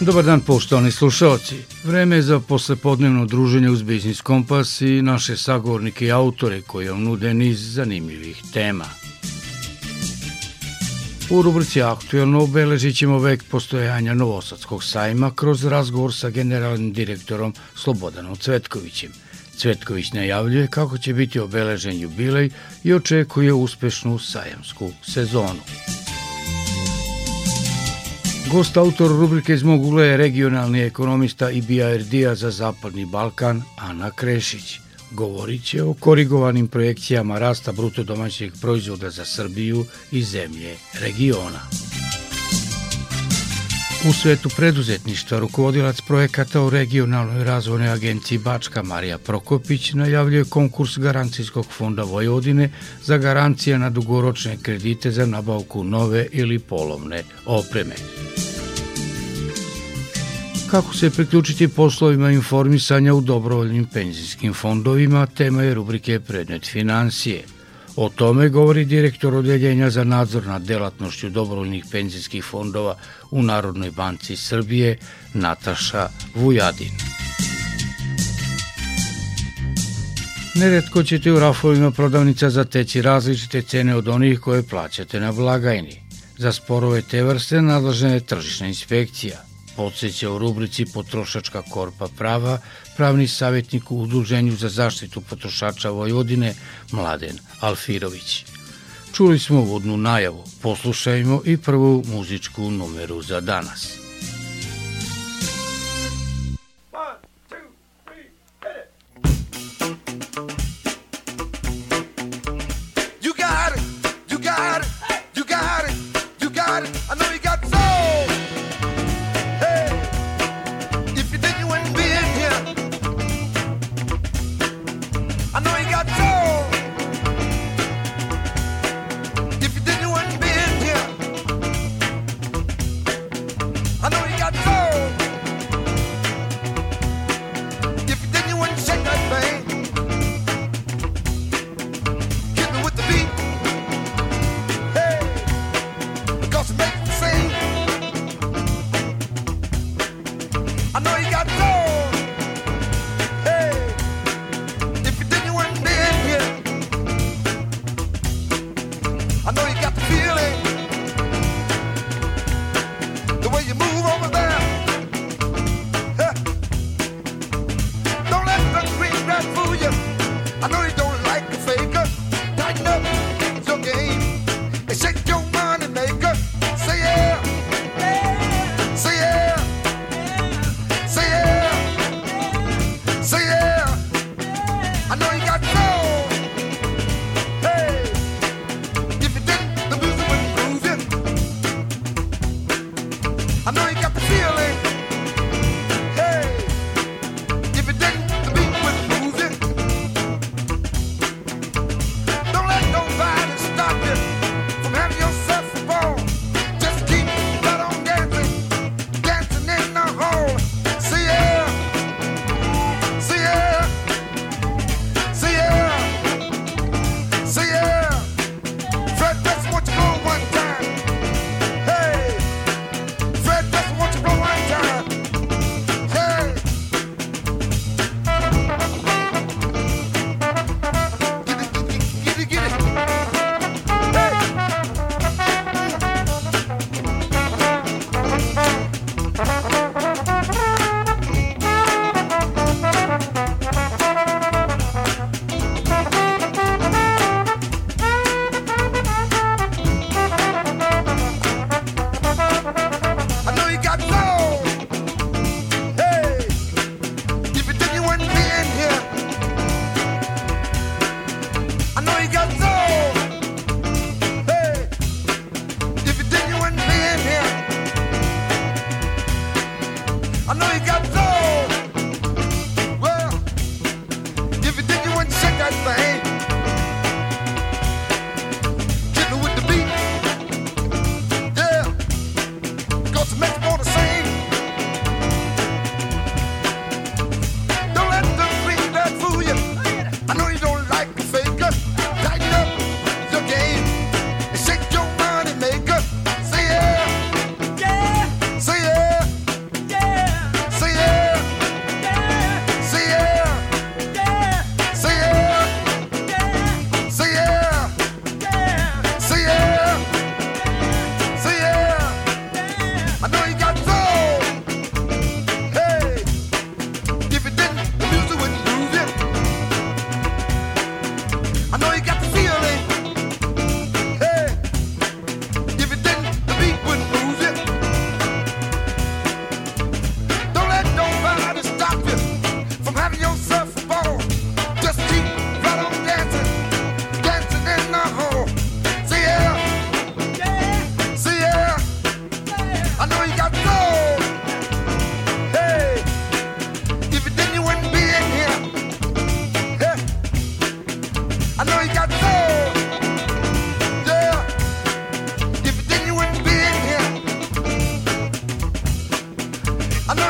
Dobar dan poštovani slušalci. Vreme je za poslepodnevno druženje uz Biznis Kompas i naše sagovornike i autore koji vam nude niz zanimljivih tema. U rubrici Aktualno obeležit ćemo vek postojanja Novosadskog sajma kroz razgovor sa generalnim direktorom Slobodanom Cvetkovićem. Cvetković najavljuje kako će biti obeležen jubilej i očekuje uspešnu sajamsku sezonu. Gost autor rubrike iz mog ugla je regionalni ekonomista i BRD-a za Zapadni Balkan, Ana Krešić. Govorit će o korigovanim projekcijama rasta bruto domaćeg proizvoda za Srbiju i zemlje regiona. U svetu preduzetništva rukovodilac projekata u regionalnoj razvojnoj agenciji Bačka Marija Prokopić najavljuje konkurs Garancijskog fonda Vojvodine za garancije na dugoročne kredite za nabavku nove ili polovne opreme. Kako se priključiti poslovima informisanja u dobrovoljnim penzijskim fondovima, tema je rubrike Predmet financije. O tome govori direktor Odeljenja za nadzor nad delatnošću dobrovoljnih penzijskih fondova u Narodnoj banci Srbije, Nataša Vujadin. Neretko ćete u rafovima prodavnica zateći različite cene od onih koje plaćate na blagajni. Za sporove te vrste nadležna je tržišna inspekcija podsjeća u rubrici Potrošačka korpa prava pravni savjetnik u Udruženju za zaštitu potrošača Vojvodine Mladen Alfirović. Čuli smo uvodnu najavu, poslušajmo i prvu muzičku numeru za danas.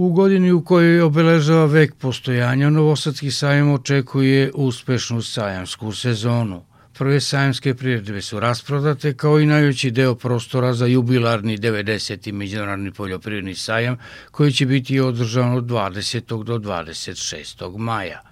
U godini u kojoj obeležava vek postojanja, Novosadski sajam očekuje uspešnu sajamsku sezonu. Prve sajamske priredbe su rasprodate kao i najveći deo prostora za jubilarni 90. međunarodni poljoprivredni sajam koji će biti održan od 20. do 26. maja.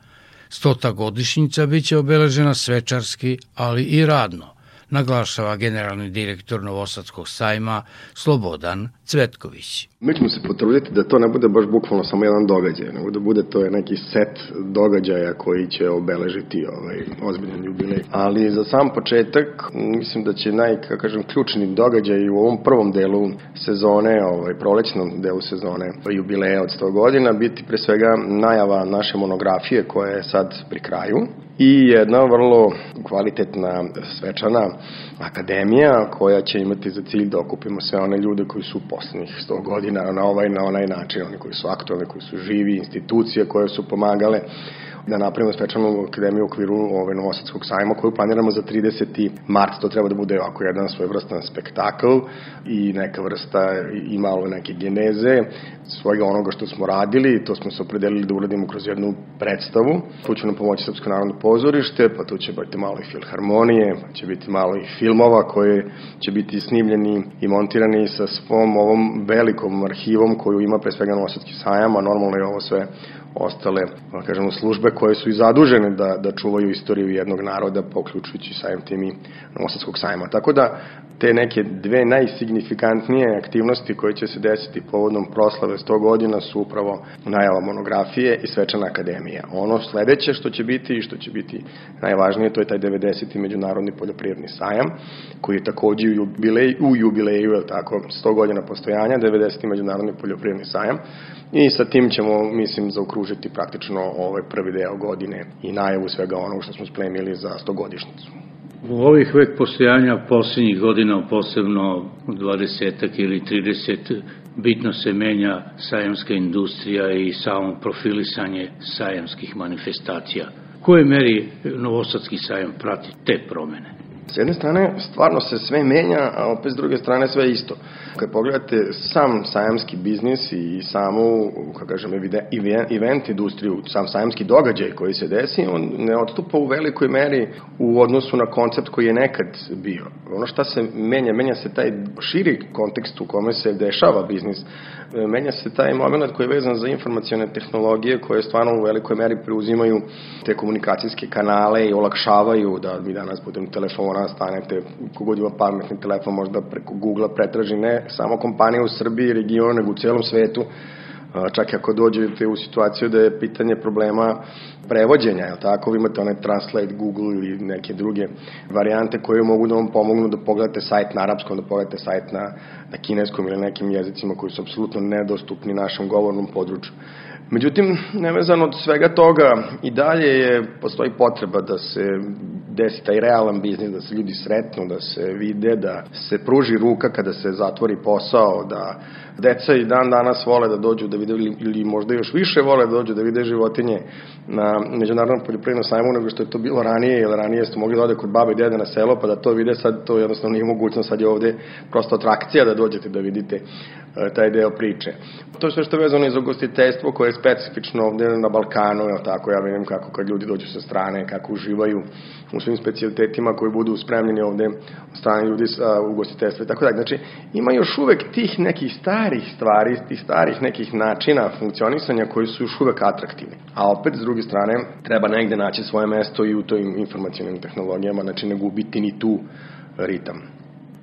Stota godišnjica biće obeležena svečarski, ali i radno naglašava generalni direktor Novosadskog sajma Slobodan Cvetković. Mi ćemo se potruditi da to ne bude baš bukvalno samo jedan događaj, nego da bude to neki set događaja koji će obeležiti ovaj ozbiljan jubilej. Ali za sam početak mislim da će naj, kako kažem, ključni događaj u ovom prvom delu sezone, ovaj prolećnom delu sezone jubileja od 100 godina biti pre svega najava naše monografije koja je sad pri kraju i jedna vrlo kvalitetna svečana akademija koja će imati za cilj da okupimo sve one ljude koji su poslednjih 100 godina na ovaj na onaj način, oni koji su aktualni, koji su živi, institucije koje su pomagale da napravimo svečanu akademiju u okviru ove Novosadskog sajma koju planiramo za 30. mart. To treba da bude ovako jedan svojevrstan spektakl i neka vrsta i malo neke geneze svojega onoga što smo radili. To smo se opredelili da uradimo kroz jednu predstavu. Tu će nam pomoći Srpsko narodno pozorište, pa tu će biti malo i filharmonije, pa će biti malo i filmova koje će biti snimljeni i montirani sa svom ovom velikom arhivom koju ima pre svega Novosadski sajam, a normalno je ovo sve ostale, da kažemo, službe koje su i zadužene da, da čuvaju istoriju jednog naroda, poključujući sajem tim i Novosadskog sajma. Tako da, te neke dve najsignifikantnije aktivnosti koje će se desiti povodom proslave 100 godina su upravo najava monografije i svečana akademija. Ono sledeće što će biti i što će biti najvažnije, to je taj 90. međunarodni poljoprivredni sajam, koji je takođe u, jubilej, u jubileju, je tako, 100 godina postojanja, 90. međunarodni poljoprivredni sajam, i sa tim ćemo, mislim, zaokružiti praktično ovaj prvi deo godine i najavu svega onog što smo spremili za 100 godišnicu. U ovih vek postojanja poslednjih godina, posebno 20 ili 30, bitno se menja sajamska industrija i samo profilisanje sajamskih manifestacija. U kojoj meri Novosadski sajam prati te promene? S jedne strane, stvarno se sve menja, a opet s druge strane sve isto. Kad pogledate sam sajamski biznis i samu, kako kažem, event industriju, sam sajamski događaj koji se desi, on ne odstupa u velikoj meri u odnosu na koncept koji je nekad bio. Ono šta se menja, menja se taj širi kontekst u kome se dešava biznis, menja se taj moment koji je vezan za informacione tehnologije koje stvarno u velikoj meri preuzimaju te komunikacijske kanale i olakšavaju da vi danas putem telefona stanete, kogod ima pametni telefon možda preko Google pretraži ne samo kompanije u Srbiji, regionu, nego u celom svetu, čak ako dođete u situaciju da je pitanje problema prevođenja, je tako? Vi imate onaj Translate, Google ili neke druge varijante koje mogu da vam pomognu da pogledate sajt na arapskom, da pogledate sajt na, na kineskom ili nekim jezicima koji su apsolutno nedostupni našem govornom području. Međutim, nevezano od svega toga, i dalje je, postoji potreba da se desi taj realan biznis, da se ljudi sretnu, da se vide, da se pruži ruka kada se zatvori posao, da deca i dan danas vole da dođu da vide ili možda još više vole da dođu da vide životinje na međunarodnom poljoprivrednom sajmu nego što je to bilo ranije, jer ranije ste mogli da ode kod babe i dede na selo pa da to vide, sad to jednostavno nije mogućnost, sad je ovde prosto atrakcija da dođete da vidite e, taj deo priče. To je sve što je vezano iz ugostiteljstvo koje je specifično ovde na Balkanu, je tako, ja vidim kako kad ljudi dođu sa strane, kako uživaju u svim specijalitetima koji budu spremljeni ovde od strane ljudi sa ugostiteljstva i tako dalje. Znači, ima još uvek tih nekih starih stvari, tih starih nekih načina funkcionisanja koji su još uvek atraktivni. A opet, s druge strane, treba negde naći svoje mesto i u tojim informacijalnim tehnologijama, znači ne gubiti ni tu ritam.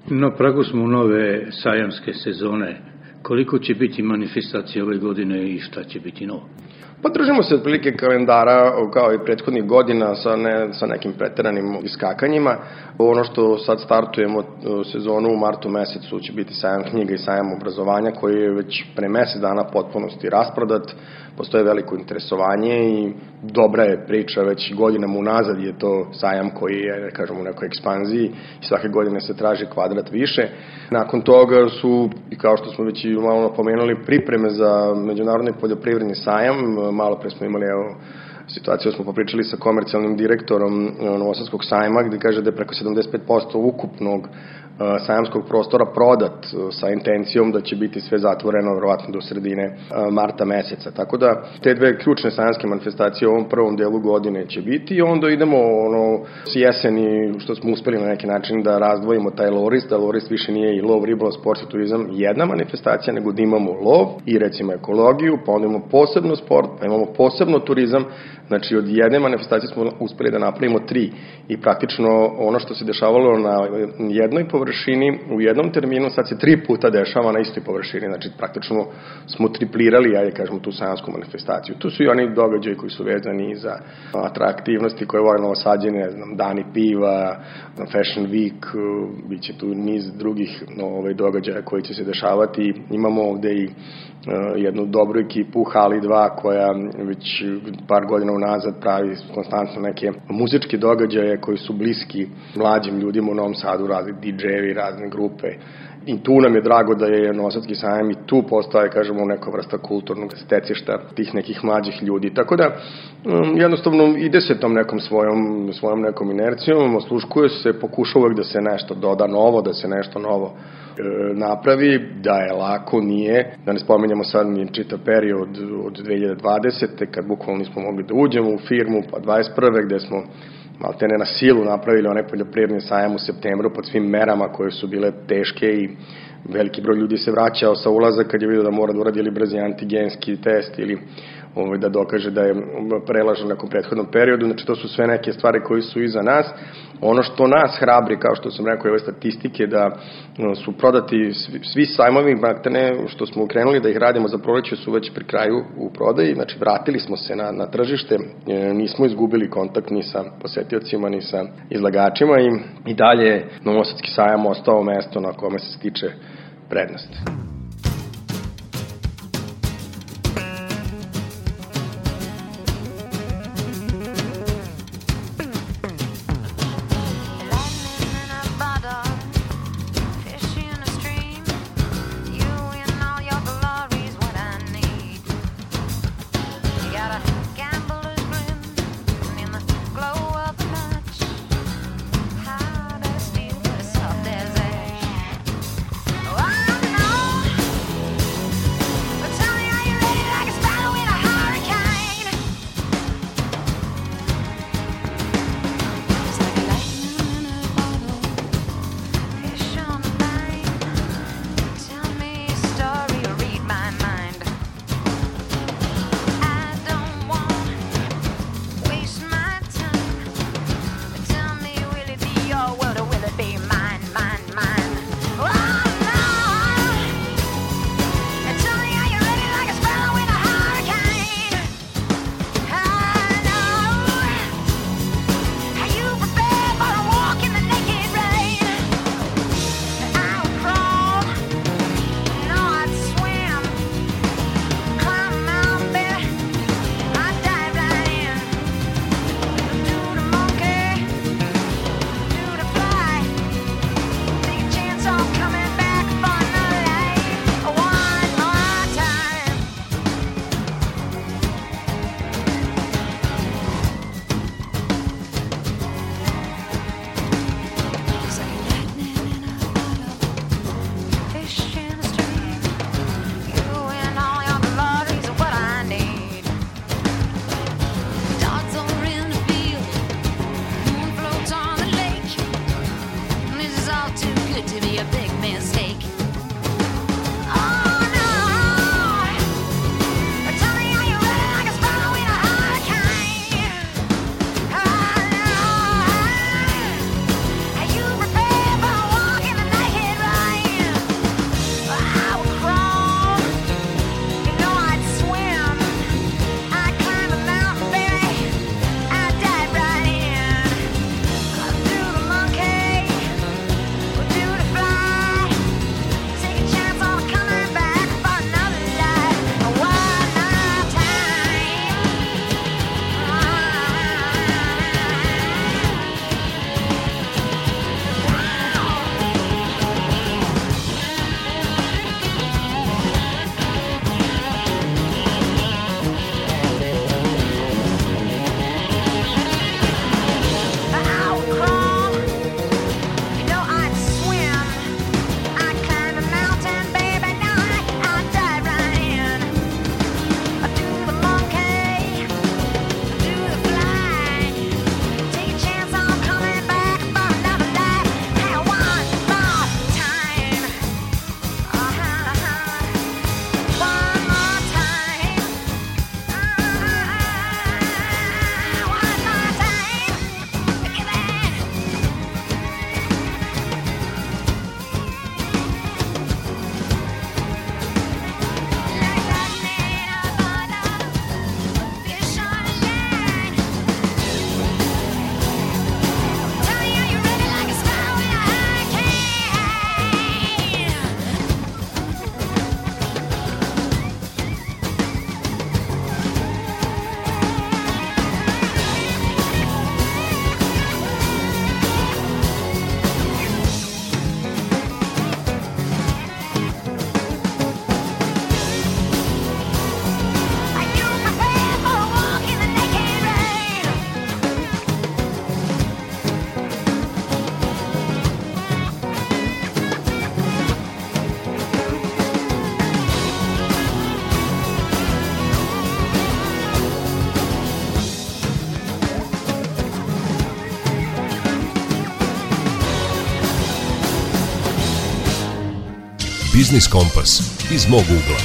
Na pragu smo nove sajamske sezone Koliko će biti manifestacija ove godine i šta će biti novo? Pa držimo se otprilike kalendara kao i prethodnih godina sa, ne, sa nekim preteranim iskakanjima. Ono što sad startujemo e, sezonu u martu mesecu će biti sajam knjiga i sajam obrazovanja koji je već pre mesec dana potpunosti rasprodat postoje veliko interesovanje i dobra je priča, već godinama unazad je to sajam koji je, da kažem, u nekoj ekspanziji i svake godine se traži kvadrat više. Nakon toga su, i kao što smo već i malo napomenuli, pripreme za međunarodni poljoprivredni sajam, malo pre smo imali, evo, situaciju smo popričali sa komercijalnim direktorom Novosadskog sajma gde kaže da je preko 75% ukupnog sajamskog prostora prodat sa intencijom da će biti sve zatvoreno verovatno do sredine marta meseca. Tako da te dve ključne sajamske manifestacije u ovom prvom delu godine će biti i onda idemo ono, s jeseni što smo uspeli na neki način da razdvojimo taj lorist, da lorist više nije i lov, ribolov, sport i turizam jedna manifestacija, nego da imamo lov i recimo ekologiju, pa onda imamo posebno sport, pa imamo posebno turizam, znači od jedne manifestacije smo uspeli da napravimo tri i praktično ono što se dešavalo na jednoj površini površini u jednom terminu, sad se tri puta dešava na istoj površini, znači praktično smo triplirali, ajde kažemo, tu sajansku manifestaciju. Tu su i oni događaji koji su vezani za atraktivnosti koje vole novosađene, ne znam, dani piva, Fashion Week, bit će tu niz drugih ovaj, događaja koji će se dešavati. Imamo ovde i jednu dobru ekipu u Hali 2 koja već par godina unazad pravi konstantno neke muzičke događaje koji su bliski mlađim ljudima u Novom Sadu, razni DJ-evi, razne grupe. I tu nam je drago da je Novosadski sajam i tu postaje, kažemo, neka vrsta kulturnog stecišta tih nekih mlađih ljudi. Tako da, um, jednostavno, ide se tom nekom svojom, svojom nekom inercijom, osluškuje se, pokuša uvek da se nešto doda novo, da se nešto novo E, napravi, da je lako, nije, da ne spomenjamo sad ni čitav period od 2020. kad bukvalno nismo mogli da uđemo u firmu, pa 21. gde smo maltene na silu napravili onaj poljoprivredni sajam u septembru pod svim merama koje su bile teške i veliki broj ljudi se vraćao sa ulaza kad je vidio da mora da uradi ili brzi antigenski test ili ovaj, da dokaže da je prelažan nekom prethodnom periodu. Znači, to su sve neke stvari koji su iza nas. Ono što nas hrabri, kao što sam rekao, je ove statistike, da su prodati svi, svi sajmovi, maktene, što smo ukrenuli da ih radimo za proleće, su već pri kraju u prodaji. Znači, vratili smo se na, na tržište, e, nismo izgubili kontakt ni sa posetiocima, ni sa izlagačima i, i dalje Novosadski sajam ostao mesto na kome se stiče prednost. Biznis Kompas iz mog ugla.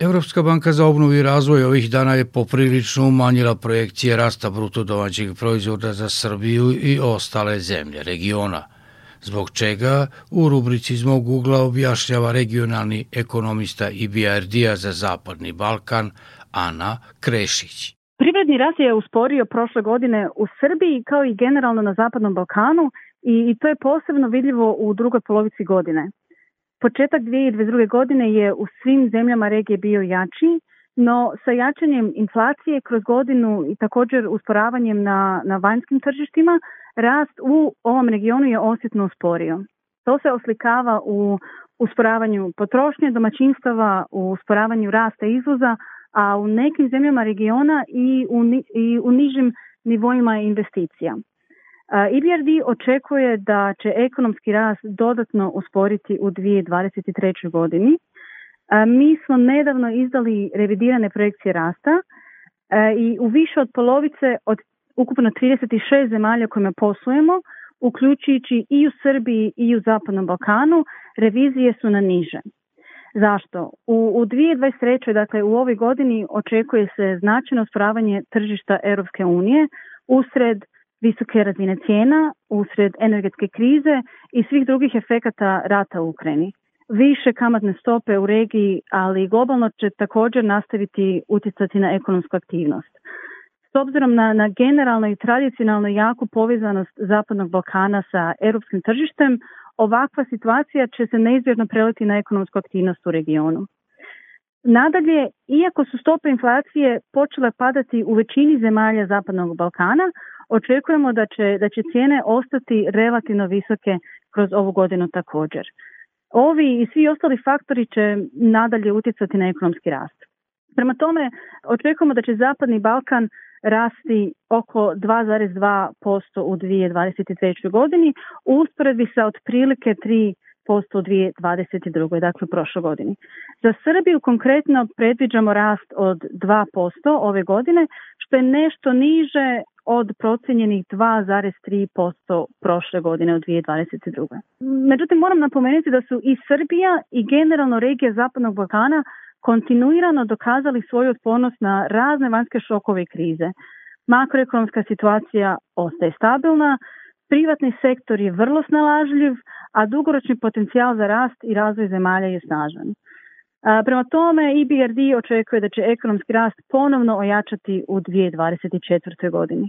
Evropska banka za obnovu i razvoj ovih dana je poprilično umanjila projekcije rasta bruto domaćeg proizvoda za Srbiju i ostale zemlje regiona – zbog čega u rubrici iz mog ugla objašnjava regionalni ekonomista IBRD-a za Zapadni Balkan Ana Krešić. Privredni rast je usporio prošle godine u Srbiji kao i generalno na Zapadnom Balkanu i, i to je posebno vidljivo u drugoj polovici godine. Početak 2022. godine je u svim zemljama regije bio jači, no sa jačanjem inflacije kroz godinu i također usporavanjem na, na vanjskim tržištima, rast u ovom regionu je osjetno usporio. To se oslikava u usporavanju potrošnje domaćinstava, u usporavanju rasta izvoza, a u nekim zemljama regiona i u, i u nižim nivoima investicija. EBRD očekuje da će ekonomski rast dodatno usporiti u 2023. godini. Mi smo nedavno izdali revidirane projekcije rasta i u više od polovice od ukupno 36 zemalja kojima poslujemo, uključujući i u Srbiji i u Zapadnom Balkanu, revizije su na niže. Zašto? U, u 2023. dakle u ovoj godini očekuje se značajno spravanje tržišta Europske unije usred visoke razine cijena, usred energetske krize i svih drugih efekata rata u Ukrajini. Više kamatne stope u regiji, ali globalno će također nastaviti utjecati na ekonomsku aktivnost. S obzirom na, na generalno i tradicionalno jaku povezanost Zapadnog Balkana sa europskim tržištem, ovakva situacija će se neizbježno preliti na ekonomsku aktivnost u regionu. Nadalje, iako su stope inflacije počele padati u većini zemalja Zapadnog Balkana, očekujemo da će, da će cijene ostati relativno visoke kroz ovu godinu također. Ovi i svi ostali faktori će nadalje utjecati na ekonomski rast. Prema tome, očekujemo da će Zapadni Balkan rasti oko 2,2% u 2023. godini usporedbi sa otprilike 3% u 2022. dakle u prošloj godini. Za Srbiju konkretno predviđamo rast od 2% ove godine, što je nešto niže od procenjenih 2,3% prošle godine u 2022. Međutim, moram napomenuti da su i Srbija i generalno regija Zapadnog Balkana kontinuirano dokazali svoju otpornost na razne vanjske šokove i krize. Makroekonomska situacija ostaje stabilna, privatni sektor je vrlo snalažljiv, a dugoročni potencijal za rast i razvoj zemalja je snažan. Prema tome, EBRD očekuje da će ekonomski rast ponovno ojačati u 2024. godini.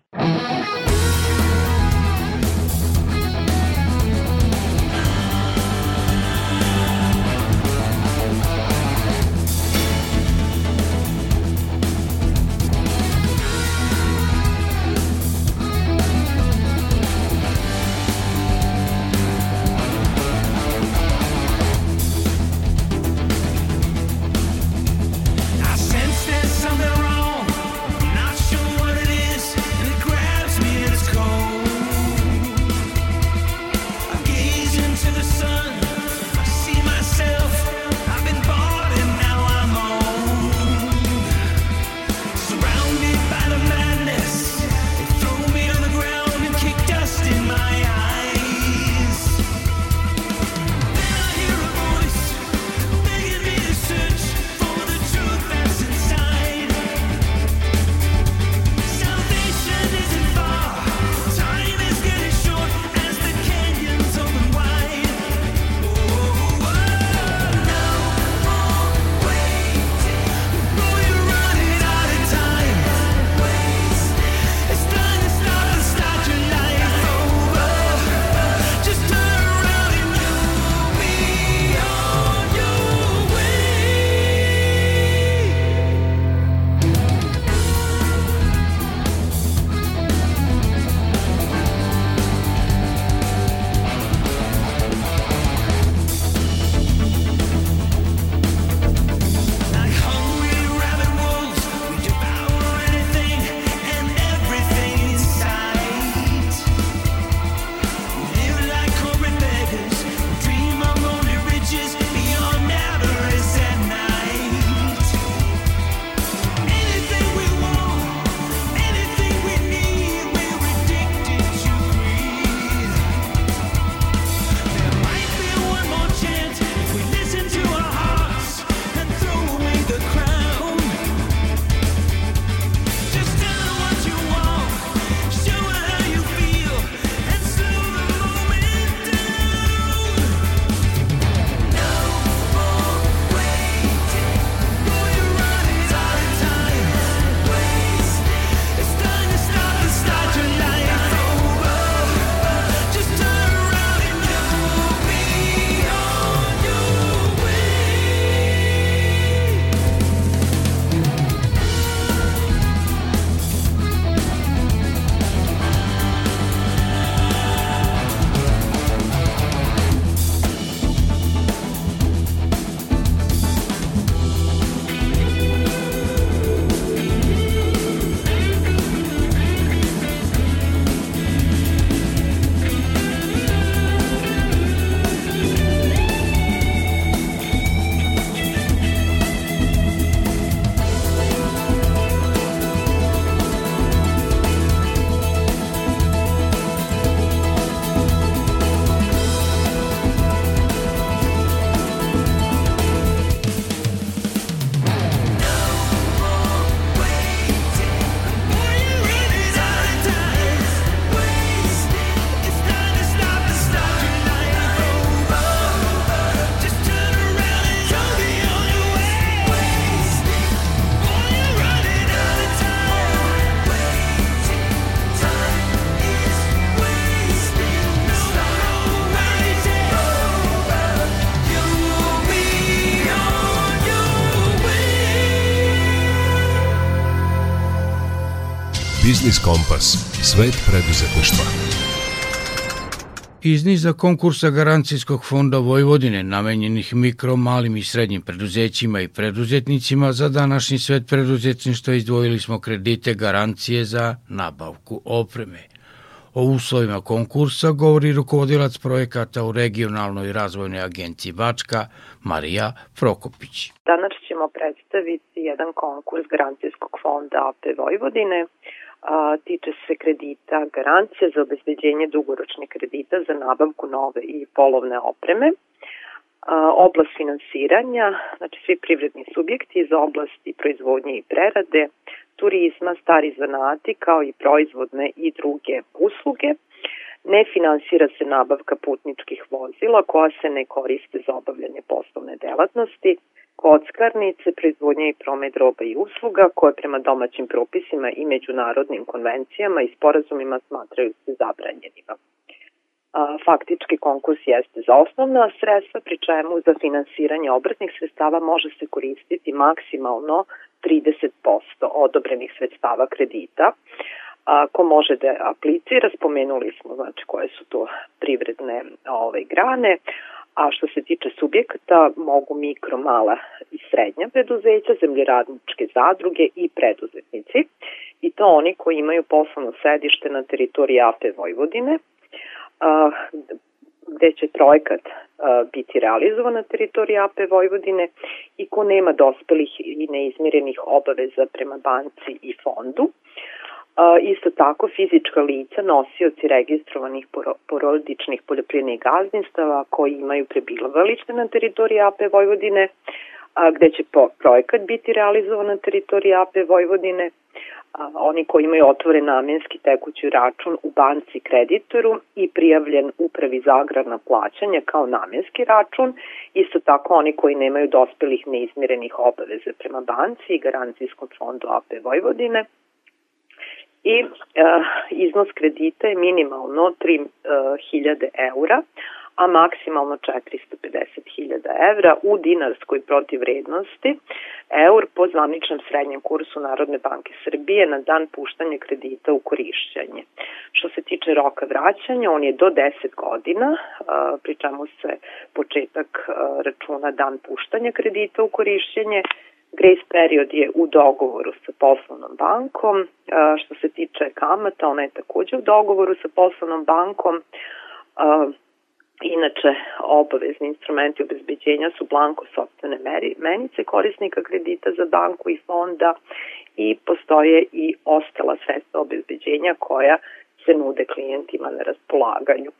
Biznis Kompas. Svet preduzetništva. Iz niza konkursa Garancijskog fonda Vojvodine namenjenih mikro, malim i srednjim preduzećima i preduzetnicima za današnji svet preduzetništva izdvojili smo kredite garancije za nabavku opreme. O uslovima konkursa govori rukovodilac projekata u regionalnoj razvojnoj agenciji Bačka, Marija Prokopić. Danas ćemo predstaviti jedan konkurs Garancijskog fonda AP Vojvodine. A, tiče se kredita garancije za obezbeđenje dugoročnih kredita za nabavku nove i polovne opreme. A, oblast finansiranja, znači svi privredni subjekti iz oblasti proizvodnje i prerade, turizma, stari zanati kao i proizvodne i druge usluge. Ne finansira se nabavka putničkih vozila koja se ne koriste za obavljanje poslovne delatnosti, kockarnice, proizvodnje i promet roba i usluga koje prema domaćim propisima i međunarodnim konvencijama i sporazumima smatraju se zabranjenima. Faktički konkurs jeste za osnovna sredstva, pri čemu za finansiranje obrtnih sredstava može se koristiti maksimalno 30% odobrenih sredstava kredita. Ko može da aplicira, spomenuli smo znači koje su to privredne ove grane, a što se tiče subjekata mogu mikro, mala i srednja preduzeća, zemljeradničke zadruge i preduzetnici i to oni koji imaju poslovno sedište na teritoriji AP Vojvodine, gde će projekat biti realizovan na teritoriji AP Vojvodine i ko nema dospelih i neizmirenih obaveza prema banci i fondu. Isto tako fizička lica, nosioci registrovanih porodičnih poljoprivrednih gazdinstava koji imaju prebivalište na teritoriji AP Vojvodine, gde će projekat biti realizovan na teritoriji AP Vojvodine, oni koji imaju otvoren namenski tekući račun u banci kreditoru i prijavljen upravi za agrarna plaćanja kao namenski račun, isto tako oni koji nemaju dospelih neizmirenih obaveza prema banci i garancijskom fondu AP Vojvodine, i e, iznos kredita je minimalno 3000 eura, a maksimalno 450.000 evra u dinarskoj protivrednosti eur po zvaničnom srednjem kursu Narodne banke Srbije na dan puštanja kredita u korišćenje. Što se tiče roka vraćanja, on je do 10 godina, pri čemu se početak računa dan puštanja kredita u korišćenje, Grace period je u dogovoru sa poslovnom bankom. Što se tiče kamata, ona je takođe u dogovoru sa poslovnom bankom. Inače, obavezni instrumenti obezbeđenja su blanko sobstvene menice korisnika kredita za banku i fonda i postoje i ostala sredstva obezbeđenja koja se nude klijentima na raspolaganju.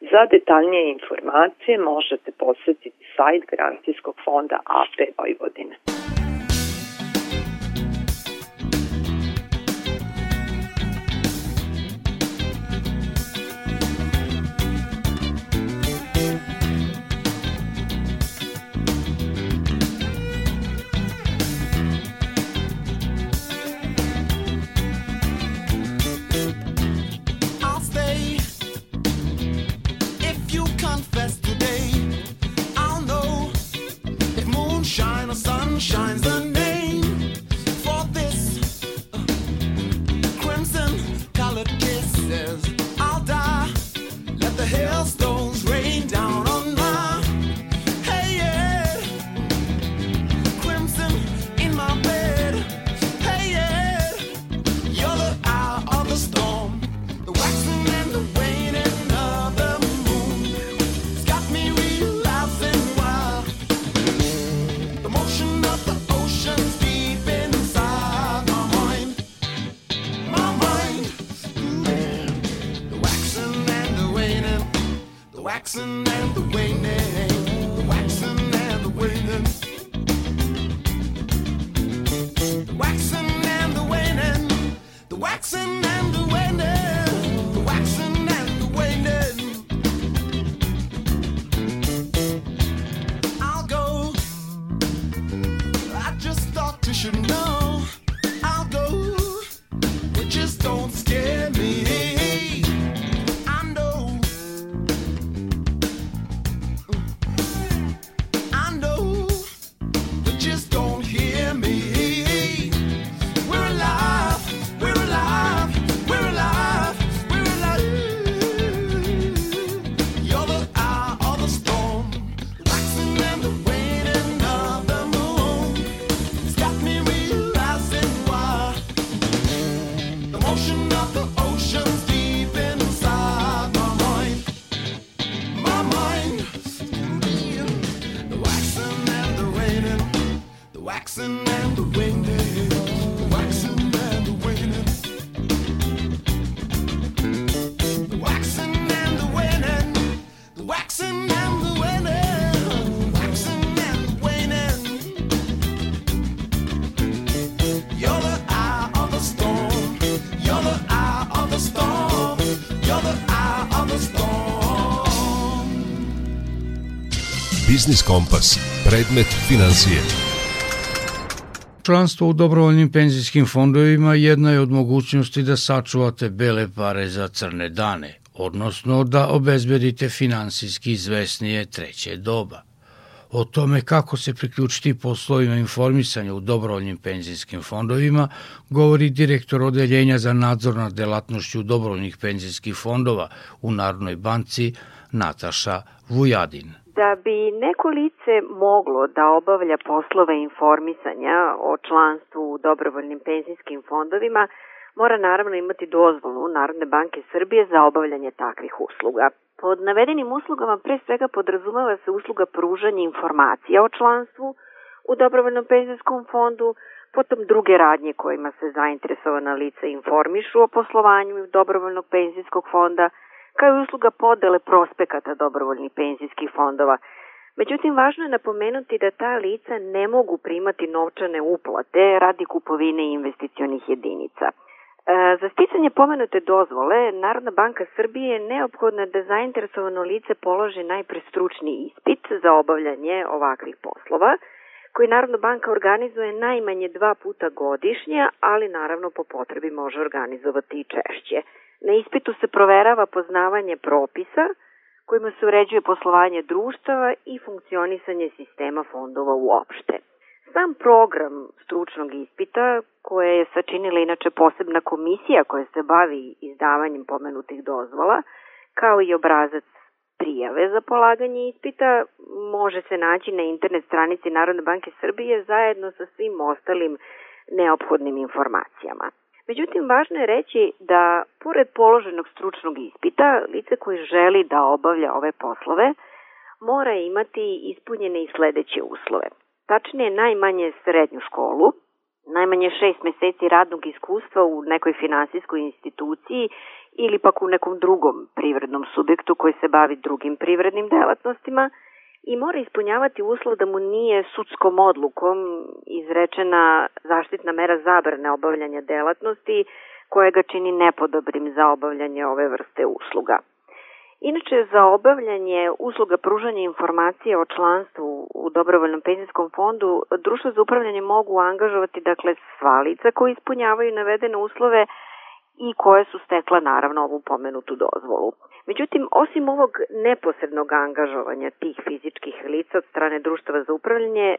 Za detaljnije informacije možete posetiti sajt Garancijskog fonda AP Vojvodine. shines the Biznis Kompas. Predmet financije. Članstvo u dobrovoljnim penzijskim fondovima jedna je od mogućnosti da sačuvate bele pare za crne dane, odnosno da obezbedite finansijski izvesnije treće doba. O tome kako se priključiti poslovima informisanja u dobrovoljnim penzijskim fondovima govori direktor odeljenja za nadzor nad delatnošću dobrovoljnih penzijskih fondova u Narodnoj banci Nataša Vujadin. Da bi neko lice moglo da obavlja poslove informisanja o članstvu u dobrovoljnim penzijskim fondovima, mora naravno imati dozvolu Narodne banke Srbije za obavljanje takvih usluga. Pod navedenim uslugama pre svega podrazumeva se usluga pružanja informacija o članstvu u dobrovoljnom penzijskom fondu, potom druge radnje kojima se zainteresovana lica informišu o poslovanju dobrovoljnog penzijskog fonda, kao i usluga podele prospekata dobrovoljnih penzijskih fondova. Međutim, važno je napomenuti da ta lica ne mogu primati novčane uplate radi kupovine investicionih jedinica – E, za sticanje pomenute dozvole, Narodna banka Srbije je neophodna da zainteresovano lice položi najpre stručni ispit za obavljanje ovakvih poslova, koji Narodna banka organizuje najmanje dva puta godišnje, ali naravno po potrebi može organizovati i češće. Na ispitu se proverava poznavanje propisa kojima se uređuje poslovanje društava i funkcionisanje sistema fondova uopšte. Sam program stručnog ispita, koje je sačinila inače posebna komisija koja se bavi izdavanjem pomenutih dozvola, kao i obrazac prijave za polaganje ispita, može se naći na internet stranici Narodne banke Srbije zajedno sa svim ostalim neophodnim informacijama. Međutim, važno je reći da, pored položenog stručnog ispita, lice koje želi da obavlja ove poslove, mora imati ispunjene i sledeće uslove – tačnije najmanje srednju školu, najmanje šest meseci radnog iskustva u nekoj finansijskoj instituciji ili pak u nekom drugom privrednom subjektu koji se bavi drugim privrednim delatnostima i mora ispunjavati uslov da mu nije sudskom odlukom izrečena zaštitna mera zabrane obavljanja delatnosti koja ga čini nepodobrim za obavljanje ove vrste usluga. Inače, za obavljanje usluga pružanja informacije o članstvu u dobrovoljnom penzijskom fondu, društvo za upravljanje mogu angažovati dakle sva lica koji ispunjavaju navedene uslove i koje su stekla naravno ovu pomenutu dozvolu. Međutim, osim ovog neposrednog angažovanja tih fizičkih lica od strane društava za upravljanje,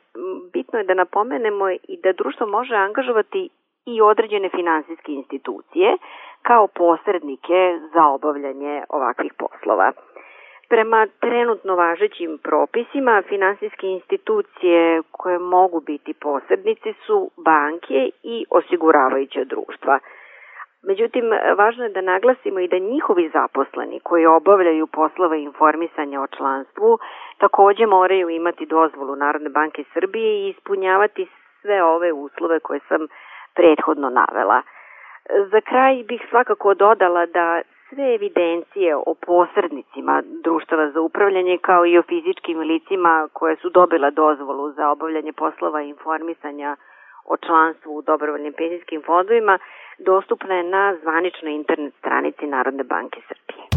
bitno je da napomenemo i da društvo može angažovati i određene finansijske institucije kao posrednike za obavljanje ovakvih poslova. Prema trenutno važećim propisima, finansijske institucije koje mogu biti posrednici su banke i osiguravajuća društva. Međutim, važno je da naglasimo i da njihovi zaposleni koji obavljaju poslove informisanja o članstvu takođe moraju imati dozvolu Narodne banke Srbije i ispunjavati sve ove uslove koje sam prethodno navela. Za kraj bih svakako dodala da sve evidencije o posrednicima društava za upravljanje kao i o fizičkim licima koje su dobila dozvolu za obavljanje poslova informisanja o članstvu u dobrovoljnim penzijskim fondovima dostupna je na zvaničnoj internet stranici Narodne banke Srbije.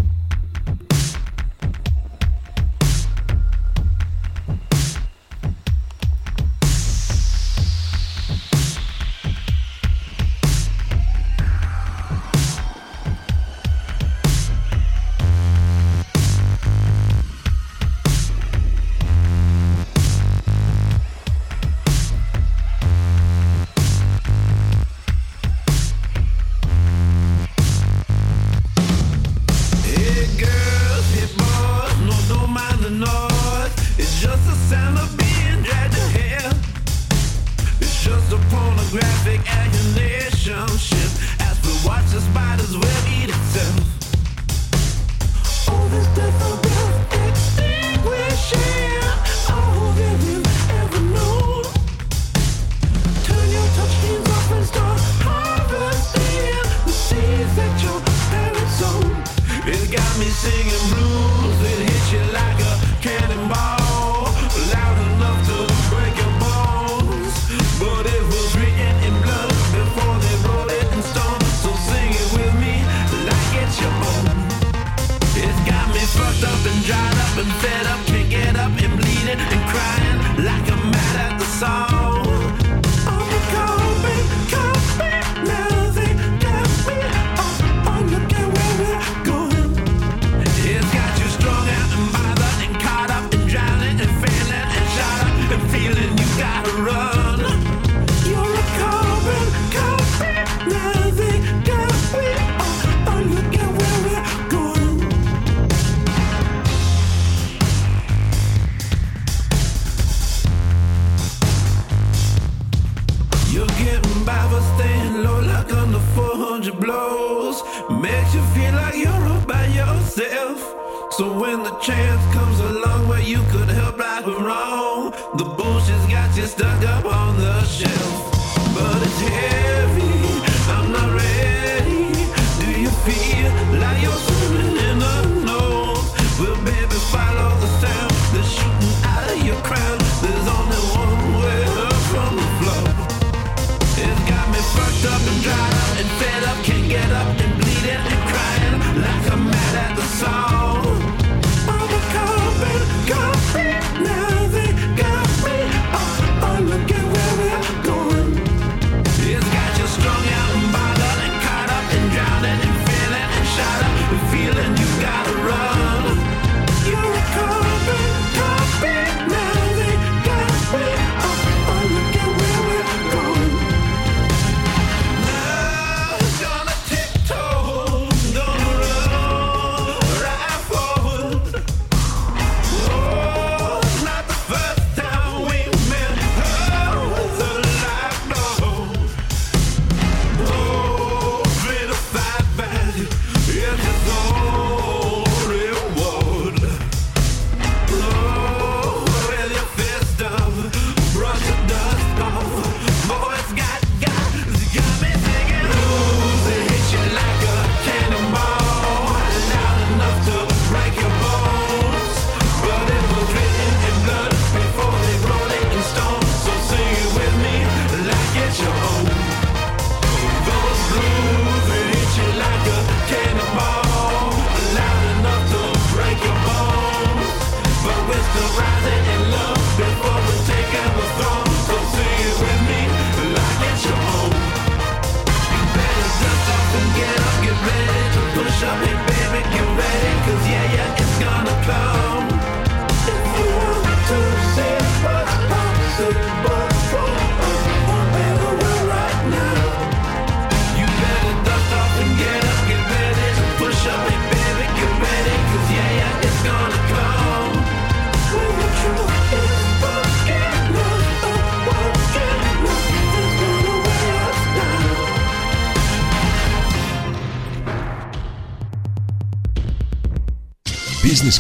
Fucked up and dried up and fed up, can't get up and bleeding and crying like I'm mad at the song.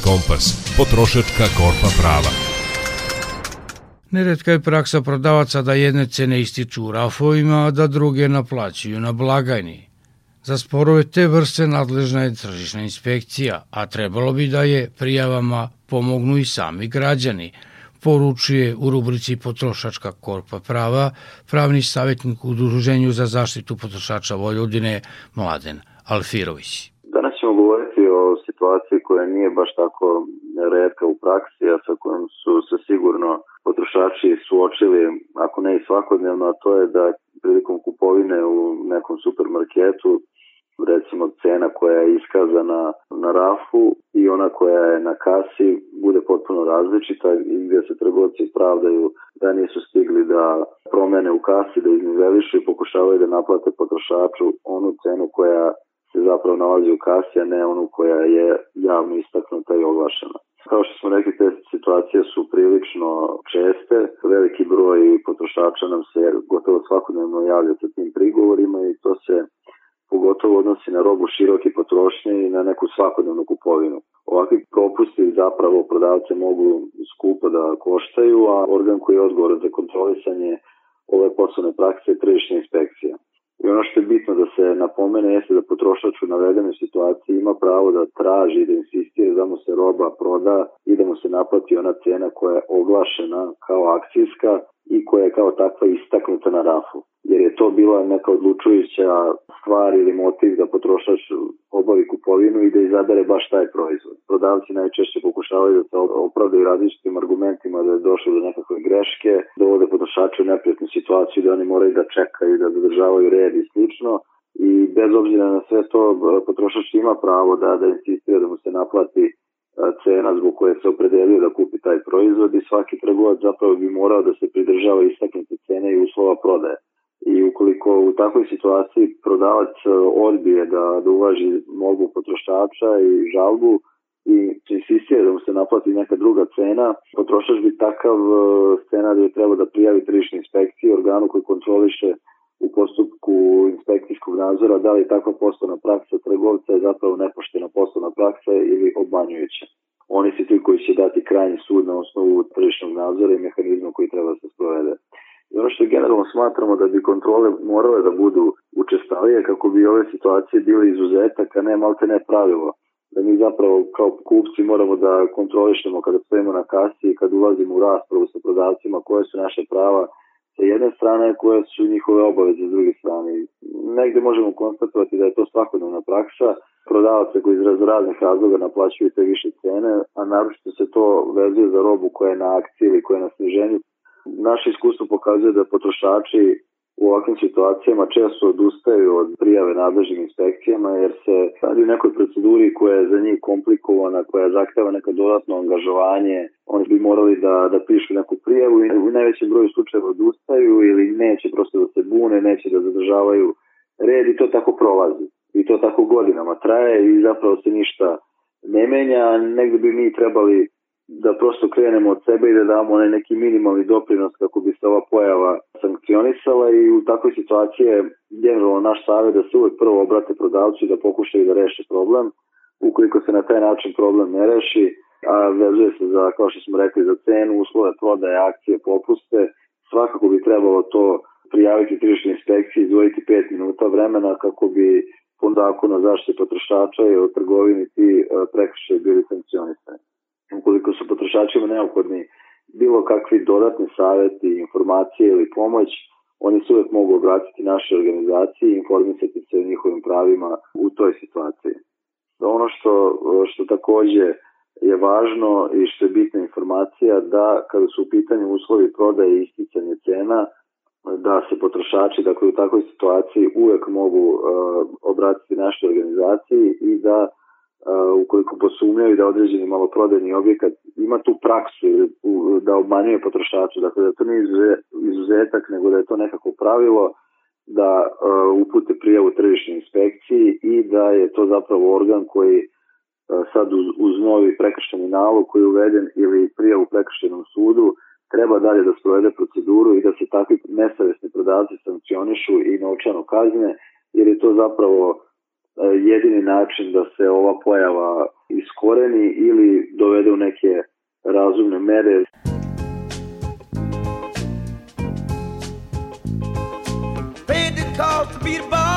Kompas, potrošačka korpa prava. Neredka je praksa prodavaca da jedne cene ističu u rafovima, a da druge naplaćuju na blagajni. Za sporove te vrste nadležna je tržišna inspekcija, a trebalo bi da je prijavama pomognu i sami građani, poručuje u rubrici Potrošačka korpa prava pravni savjetnik u Udruženju za zaštitu potrošača Vojvodine Mladen Alfirović. Danas ćemo govoriti o situaciji nije baš tako redka u praksi, a sa kojom su se sigurno potrošači suočili, ako ne i svakodnevno, a to je da prilikom kupovine u nekom supermarketu recimo cena koja je iskazana na rafu i ona koja je na kasi bude potpuno različita i gdje se trgovci pravdaju da nisu stigli da promene u kasi, da iznivelišu i pokušavaju da naplate potrošaču onu cenu koja se zapravo nalazi u kasi, a ne onu koja je javno istaknuta i oglašena. Kao što smo rekli, te situacije su prilično česte. Veliki broj potrošača nam se gotovo svakodnevno javlja sa tim prigovorima i to se pogotovo odnosi na robu široke potrošnje i na neku svakodnevnu kupovinu. Ovakvi propusti zapravo prodavce mogu skupo da koštaju, a organ koji je odgovoran za kontrolisanje ove poslovne prakse je tržišna inspekcija. I ono što je bitno da se napomene jeste da potrošač u navedenoj situaciji ima pravo da traži, da insistira da mu se roba proda i da mu se naplati ona cena koja je oglašena kao akcijska i koja je kao takva istaknuta na rafu. Jer je to bila neka odlučujuća stvar ili motiv da potrošač obavi kupovinu i da izabere baš taj proizvod. Prodavci najčešće pokušavaju da se opravdaju različitim argumentima da je došlo do nekakve greške, dovode potrošače u neprijatnu situaciju da oni moraju da čekaju, da zadržavaju red i slično i bez obzira na sve to potrošač ima pravo da, da insistira da mu se naplati cena zbog koje se opredelio da kupi taj proizvod i svaki trgovac zapravo bi morao da se pridržava istaknute cene i uslova prodaje. I ukoliko u takvoj situaciji prodavac odbije da, da uvaži molbu potrošača i žalbu i insistira da mu se naplati neka druga cena, potrošač bi takav scenarij treba da prijavi tržišne inspekcije organu koji kontroliše u postupku inspekcijskog nadzora, da li takva poslovna praksa trgovca je zapravo nepoštena poslovna praksa ili obmanjujuća. Oni su ti koji će dati krajnji sud na osnovu tržišnog nadzora i mehanizma koji treba da se sprovede. I ono što generalno smatramo da bi kontrole morale da budu učestalije kako bi ove situacije bile izuzetak, a ne malte ne pravilo. Da mi zapravo kao kupci moramo da kontrolišemo kada stojimo na kasi i kad ulazimo u raspravu sa prodavcima koje su naše prava jedne strane koje su njihove obaveze s druge strane. Negde možemo konstatovati da je to svakodnevna praksa, prodavaca koji iz raznih razloga naplaćuju te više cene, a naročito se to vezuje za robu koja je na akciji ili koja je na sniženju. Naše iskustvo pokazuje da potrošači u ovakvim situacijama često odustaju od prijave nadležnim inspekcijama jer se radi u nekoj proceduri koja je za njih komplikovana, koja zahteva neka dodatno angažovanje. Oni bi morali da, da pišu neku prijavu i u najvećem broju slučajeva odustaju ili neće prosto da se bune, neće da zadržavaju red i to tako prolazi. I to tako godinama traje i zapravo se ništa ne menja, negde bi mi trebali da prosto krenemo od sebe i da damo onaj neki minimalni doprinos kako bi se ova pojava sankcionisala i u takvoj situaciji je generalno naš savjet da se uvek prvo obrate prodavcu i da pokušaju da reše problem. Ukoliko se na taj način problem ne reši, a vezuje se za, kao što smo rekli, za cenu, uslove prodaje, akcije, popuste, svakako bi trebalo to prijaviti tržišnoj inspekciji, izdvojiti 5 minuta vremena kako bi po zakonu o zaštiti potrošača i o trgovini ti e, prekršaj bili sankcionisani ukoliko su potrošačima neophodni bilo kakvi dodatni savjeti, informacije ili pomoć, oni se uvek mogu obratiti našoj organizaciji i informisati se o njihovim pravima u toj situaciji. Ono što, što takođe je važno i što je bitna informacija da kada su u pitanju uslovi prodaje i isticanje cena, da se potrošači dakle, u takvoj situaciji uvek mogu uh, obratiti našoj organizaciji i da ukoliko posumnjaju da određeni maloprodajni objekat ima tu praksu da obmanjuje potrošaču, dakle da to nije izuzetak, nego da je to nekako pravilo da uh, upute prijavu tržišnoj inspekciji i da je to zapravo organ koji uh, sad uz, uz novi prekršteni nalog koji je uveden ili prijavu prekrštenom sudu treba dalje da sprovede proceduru i da se takvi nesavesni prodavci sankcionišu i novčano kazne, jer je to zapravo E, jedini način da se ova pojava iskoreni ili dovede u neke razumne mere. Paid the cost to be the.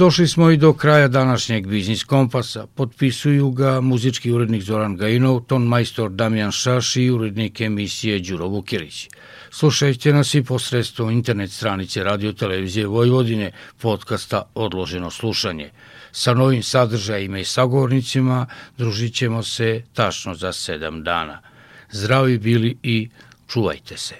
Došli smo i do kraja današnjeg Biznis Kompasa. Potpisuju ga muzički urednik Zoran Gajinov, ton majstor Damjan Šaš i urednik emisije Đuro Vukirić. Slušajte nas i posredstvom internet stranice Radio Televizije Vojvodine, podcasta Odloženo slušanje. Sa novim sadržajima i sagovornicima družit ćemo se tačno za sedam dana. Zdravi bili i čuvajte se.